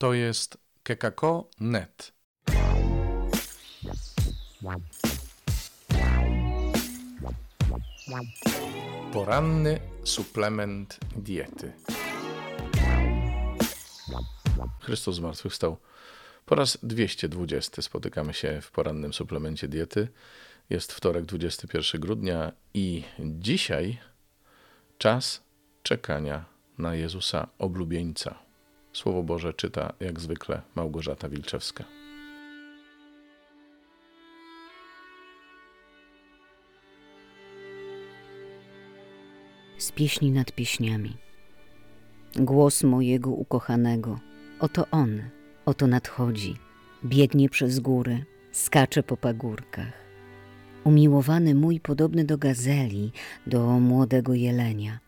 To jest kekako.net. Poranny suplement diety. Chrystus zmartwychwstał. Po raz 220 spotykamy się w porannym suplemencie diety. Jest wtorek, 21 grudnia i dzisiaj czas czekania na Jezusa oblubieńca. Słowo Boże czyta jak zwykle Małgorzata Wilczewska. Z pieśni nad pieśniami. Głos mojego ukochanego. Oto on, oto nadchodzi. Biegnie przez góry, skacze po pagórkach. Umiłowany mój podobny do gazeli, do młodego jelenia.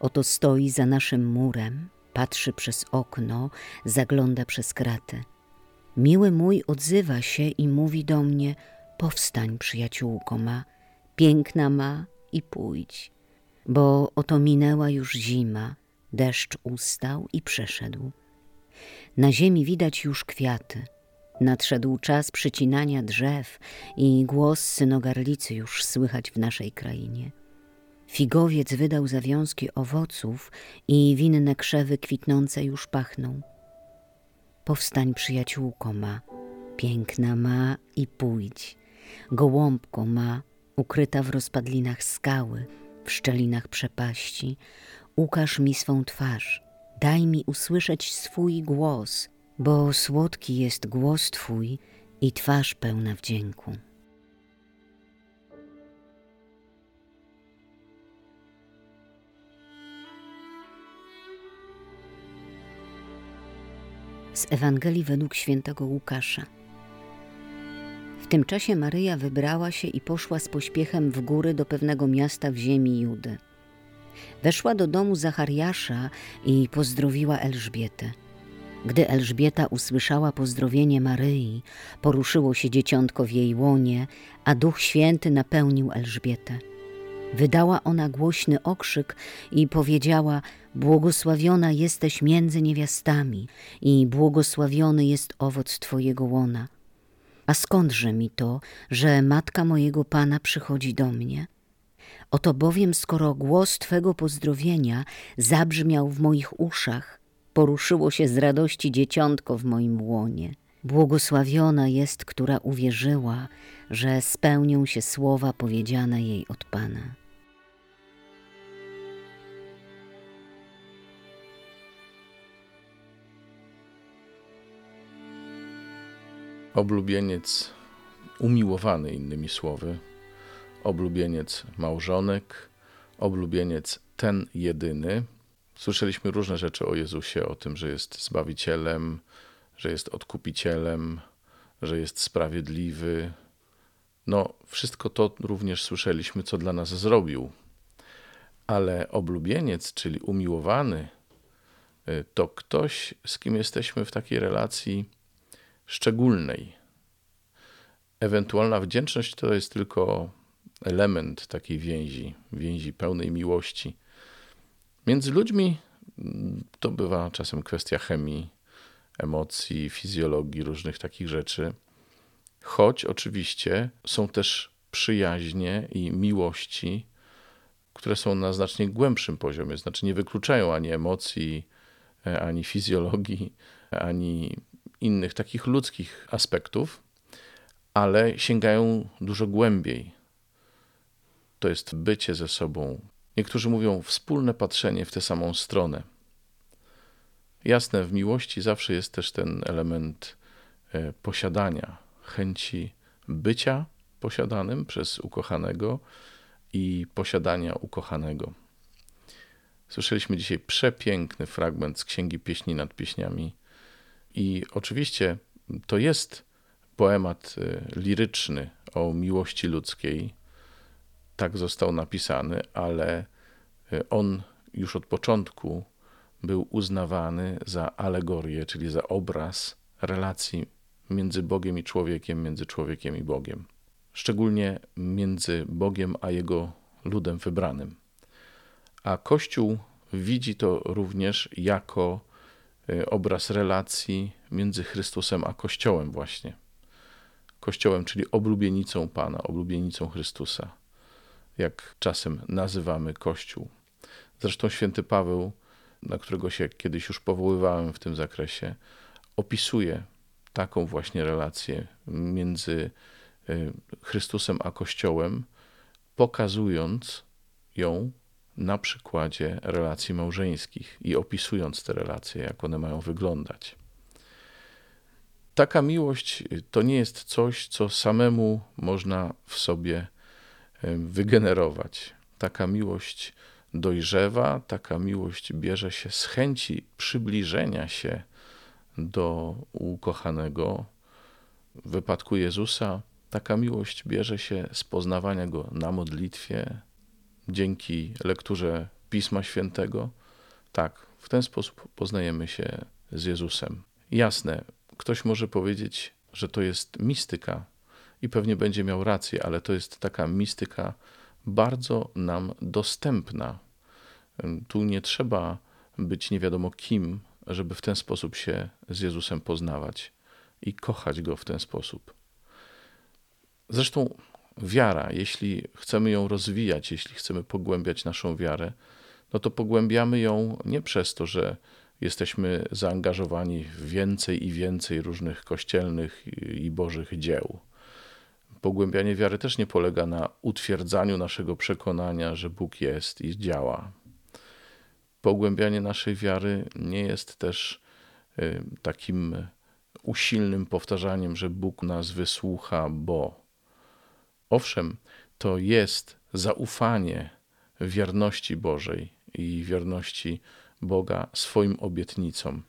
Oto stoi za naszym murem, patrzy przez okno, zagląda przez kratę. Miły mój odzywa się i mówi do mnie: Powstań, przyjaciółko ma, piękna ma i pójdź. Bo oto minęła już zima, deszcz ustał i przeszedł. Na ziemi widać już kwiaty. Nadszedł czas przycinania drzew i głos synogarlicy już słychać w naszej krainie. Figowiec wydał zawiązki owoców i winne krzewy kwitnące już pachną. Powstań, przyjaciółko ma, piękna ma i pójdź. Gołąbko ma, ukryta w rozpadlinach skały, w szczelinach przepaści. Ukaż mi swą twarz, daj mi usłyszeć swój głos, bo słodki jest głos Twój i twarz pełna wdzięku. Z Ewangelii według świętego Łukasza. W tym czasie Maryja wybrała się i poszła z pośpiechem w góry do pewnego miasta w ziemi Judy. Weszła do domu Zachariasza i pozdrowiła Elżbietę. Gdy Elżbieta usłyszała pozdrowienie Maryi, poruszyło się dzieciątko w jej łonie, a Duch Święty napełnił Elżbietę. Wydała ona głośny okrzyk i powiedziała: Błogosławiona jesteś między niewiastami, i błogosławiony jest owoc Twojego łona. A skądże mi to, że matka mojego pana przychodzi do mnie? Oto bowiem, skoro głos Twego pozdrowienia zabrzmiał w moich uszach, poruszyło się z radości dzieciątko w moim łonie. Błogosławiona jest, która uwierzyła, że spełnią się słowa powiedziane jej od Pana. Oblubieniec umiłowany, innymi słowy, oblubieniec małżonek, oblubieniec ten jedyny. Słyszeliśmy różne rzeczy o Jezusie, o tym, że jest zbawicielem, że jest odkupicielem, że jest sprawiedliwy. No, wszystko to również słyszeliśmy, co dla nas zrobił. Ale oblubieniec, czyli umiłowany, y, to ktoś, z kim jesteśmy w takiej relacji szczególnej. Ewentualna wdzięczność to jest tylko element takiej więzi, więzi pełnej miłości. Między ludźmi mm, to bywa czasem kwestia chemii, emocji, fizjologii, różnych takich rzeczy. Choć oczywiście są też przyjaźnie i miłości, które są na znacznie głębszym poziomie, znaczy nie wykluczają ani emocji, e, ani fizjologii, ani innych takich ludzkich aspektów, ale sięgają dużo głębiej. To jest bycie ze sobą. Niektórzy mówią wspólne patrzenie w tę samą stronę. Jasne, w miłości zawsze jest też ten element e, posiadania, chęci bycia posiadanym przez ukochanego i posiadania ukochanego. Słyszeliśmy dzisiaj przepiękny fragment z Księgi Pieśni nad Pieśniami i oczywiście to jest poemat y, liryczny o miłości ludzkiej. Tak został napisany, ale y, on już od początku był uznawany za alegorię, czyli za obraz relacji między Bogiem i człowiekiem, między człowiekiem i Bogiem. Szczególnie między Bogiem a jego ludem wybranym. A Kościół widzi to również jako obraz relacji między Chrystusem a Kościołem, właśnie. Kościołem, czyli oblubienicą Pana, oblubienicą Chrystusa, jak czasem nazywamy Kościół. Zresztą święty Paweł, na którego się kiedyś już powoływałem w tym zakresie, opisuje taką właśnie relację między y, Chrystusem a Kościołem, pokazując ją na przykładzie relacji małżeńskich i opisując te relacje, jak one mają wyglądać. Taka miłość to nie jest coś, co samemu można w sobie wygenerować. Taka miłość dojrzewa, taka miłość bierze się z chęci przybliżenia się do ukochanego. W wypadku Jezusa taka miłość bierze się z poznawania go na modlitwie, dzięki lekturze Pisma Świętego. Tak, w ten sposób poznajemy się z Jezusem. Jasne, ktoś może powiedzieć, że to jest mistyka i pewnie będzie miał rację, ale to jest taka mistyka bardzo nam dostępna. Tu nie trzeba być nie wiadomo kim, żeby w ten sposób się z Jezusem poznawać i kochać go w ten sposób. Zresztą wiara, jeśli chcemy ją rozwijać, jeśli chcemy pogłębiać naszą wiarę, no to pogłębiamy ją nie przez to, że jesteśmy zaangażowani w więcej i więcej różnych kościelnych i bożych dzieł. Pogłębianie wiary też nie polega na utwierdzaniu naszego przekonania, że Bóg jest i działa. Pogłębianie naszej wiary nie jest też y, takim usilnym powtarzaniem, że Bóg nas wysłucha, bo Owszem, to jest zaufanie wierności Bożej i wierności Boga swoim obietnicom,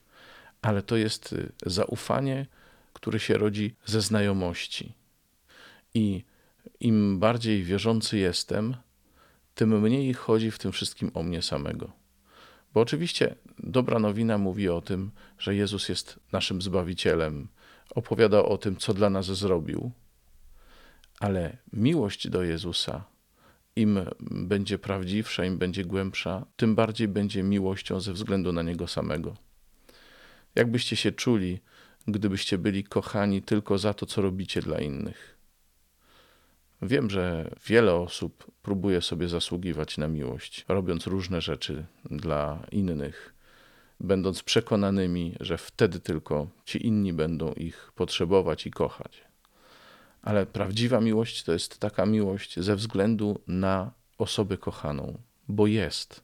ale to jest y, zaufanie, które się rodzi ze znajomości. I im bardziej wierzący jestem, tym mniej chodzi w tym wszystkim o mnie samego. Bo oczywiście dobra nowina mówi o tym, że Jezus jest naszym Zbawicielem, opowiada o tym, co dla nas zrobił, ale miłość do Jezusa, im będzie prawdziwsza, im będzie głębsza, tym bardziej będzie miłością ze względu na Niego samego. Jakbyście się czuli, gdybyście byli kochani tylko za to, co robicie dla innych? Wiem, że wiele osób próbuje sobie zasługiwać na miłość, robiąc różne rzeczy dla innych, będąc przekonanymi, że wtedy tylko ci inni będą ich potrzebować i kochać. Ale prawdziwa miłość to jest taka miłość ze względu na osobę kochaną, bo jest.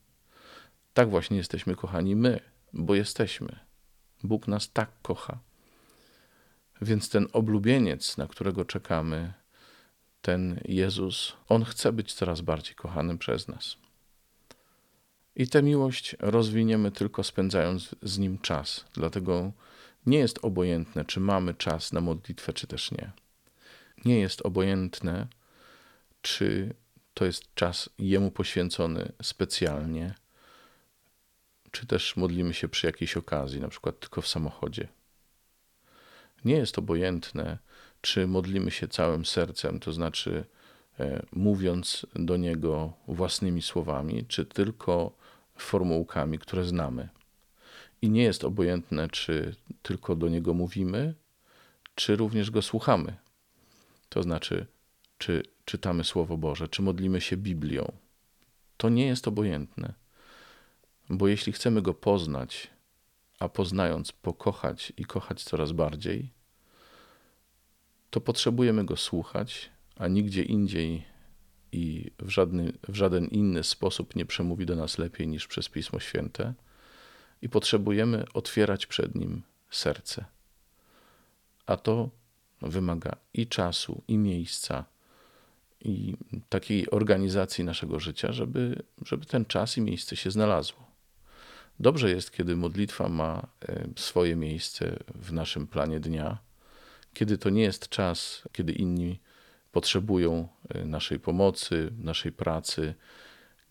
Tak właśnie jesteśmy kochani my, bo jesteśmy. Bóg nas tak kocha. Więc ten oblubieniec, na którego czekamy, ten Jezus, on chce być coraz bardziej kochanym przez nas. I tę miłość rozwiniemy tylko spędzając z nim czas. Dlatego nie jest obojętne, czy mamy czas na modlitwę, czy też nie nie jest obojętne, czy to jest czas jemu poświęcony specjalnie, czy też modlimy się przy jakiejś okazji, na przykład tylko w samochodzie. Nie jest obojętne, czy modlimy się całym sercem, to znaczy e, mówiąc do Niego własnymi słowami, czy tylko formułkami, które znamy. I nie jest obojętne, czy tylko do Niego mówimy, czy również Go słuchamy. To znaczy, czy czytamy Słowo Boże, czy modlimy się Biblią. To nie jest obojętne, bo jeśli chcemy Go poznać, a poznając pokochać i kochać coraz bardziej, to potrzebujemy Go słuchać, a nigdzie indziej i w, żadny, w żaden inny sposób nie przemówi do nas lepiej niż przez Pismo Święte, i potrzebujemy otwierać przed Nim serce. A to wymaga i czasu, i miejsca, i takiej organizacji naszego życia, żeby, żeby ten czas i miejsce się znalazło. Dobrze jest, kiedy modlitwa ma e, swoje miejsce w naszym planie dnia, kiedy to nie jest czas, kiedy inni potrzebują e, naszej pomocy, naszej pracy,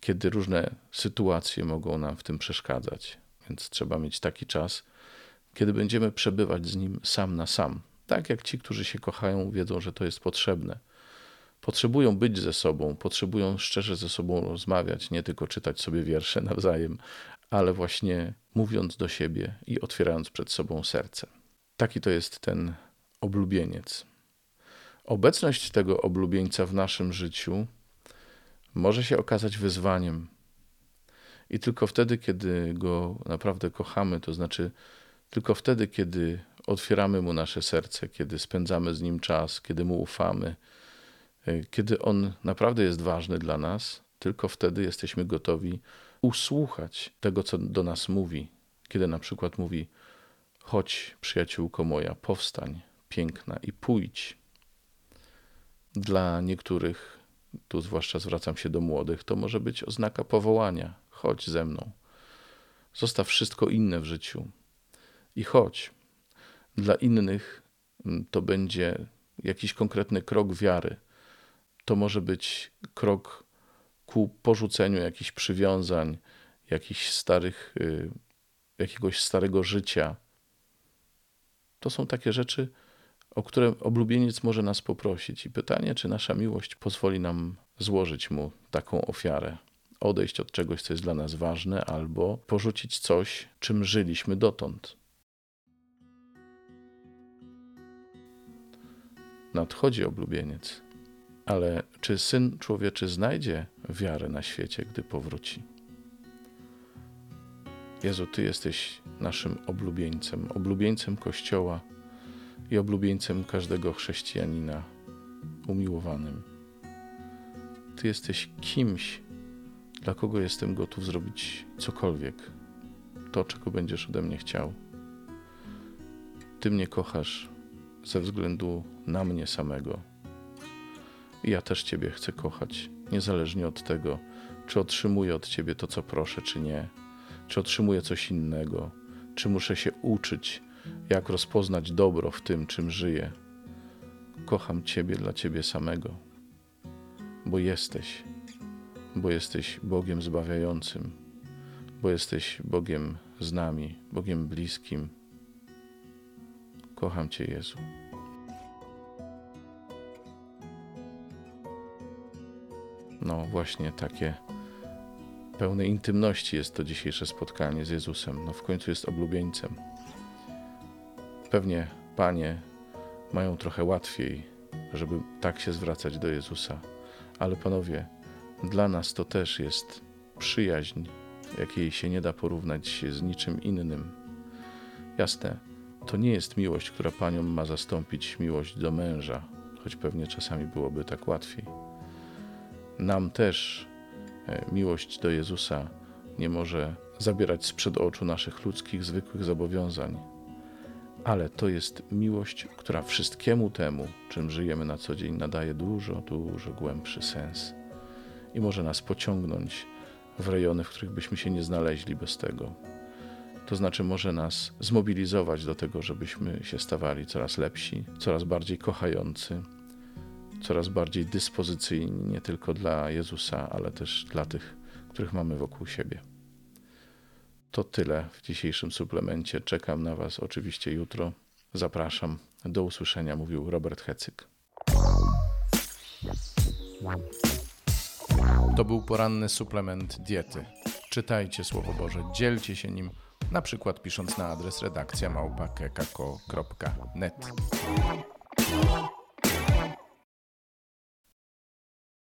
kiedy różne sytuacje mogą nam w tym przeszkadzać. Więc trzeba mieć taki czas, kiedy będziemy przebywać z nim sam na sam, tak jak ci, którzy się kochają, wiedzą, że to jest potrzebne. Potrzebują być ze sobą, potrzebują szczerze ze sobą rozmawiać, nie tylko czytać sobie wiersze nawzajem, ale właśnie mówiąc do siebie i otwierając przed sobą serce. Taki to jest ten oblubieniec. Obecność tego oblubieńca w naszym życiu może się okazać wyzwaniem. I tylko wtedy, kiedy go naprawdę kochamy, to znaczy tylko wtedy, kiedy otwieramy mu nasze serce, kiedy spędzamy z nim czas, kiedy mu ufamy, e, kiedy on naprawdę jest ważny dla nas, tylko wtedy jesteśmy gotowi usłuchać tego, co do nas mówi. Kiedy na przykład mówi: Chodź, przyjaciółko moja, powstań, piękna i pójdź. Dla niektórych, tu zwłaszcza zwracam się do młodych, to może być oznaka powołania. Chodź ze mną. Zostaw wszystko inne w życiu i chodź. Dla innych mm, to będzie jakiś konkretny krok wiary. To może być krok ku porzuceniu jakichś przywiązań, jakichś starych, y, jakiegoś starego życia. To są takie rzeczy, o które oblubieniec może nas poprosić. I pytanie, czy nasza miłość pozwoli nam złożyć mu taką ofiarę. Odejść od czegoś, co jest dla nas ważne, albo porzucić coś, czym żyliśmy dotąd. Nadchodzi oblubieniec, ale czy syn człowieczy znajdzie wiarę na świecie, gdy powróci? Jezu, Ty jesteś naszym oblubieńcem, oblubieńcem Kościoła i oblubieńcem każdego chrześcijanina umiłowanym. Ty jesteś kimś, dla kogo jestem gotów zrobić cokolwiek, to, czego będziesz ode mnie chciał. Ty mnie kochasz ze względu na mnie samego. I ja też Ciebie chcę kochać, niezależnie od tego, czy otrzymuję od Ciebie to, co proszę, czy nie, czy otrzymuję coś innego, czy muszę się uczyć jak rozpoznać dobro w tym, czym żyję. Kocham Ciebie dla Ciebie samego, bo jesteś, bo jesteś Bogiem zbawiającym, bo jesteś Bogiem z nami, Bogiem bliskim. Kocham Cię, Jezu. No, właśnie takie pełne intymności jest to dzisiejsze spotkanie z Jezusem. No, w końcu jest oblubieńcem. Pewnie panie mają trochę łatwiej, żeby tak się zwracać do Jezusa, ale panowie, dla nas to też jest przyjaźń, jakiej się nie da porównać z niczym innym. Jasne, to nie jest miłość, która paniom ma zastąpić miłość do męża, choć pewnie czasami byłoby tak łatwiej. Nam też e, miłość do Jezusa nie może zabierać sprzed oczu naszych ludzkich, zwykłych zobowiązań ale to jest miłość, która wszystkiemu temu, czym żyjemy na co dzień, nadaje dużo, dużo głębszy sens i może nas pociągnąć w rejony, w których byśmy się nie znaleźli bez tego. To znaczy, może nas zmobilizować do tego, żebyśmy się stawali coraz lepsi, coraz bardziej kochający, coraz bardziej dyspozycyjni nie tylko dla Jezusa, ale też dla tych, których mamy wokół siebie. To tyle w dzisiejszym suplemencie. Czekam na Was oczywiście jutro. Zapraszam. Do usłyszenia, mówił Robert Hecyk. To był poranny suplement diety. Czytajcie Słowo Boże, dzielcie się nim, na przykład pisząc na adres redakcja małpa.kekako.net.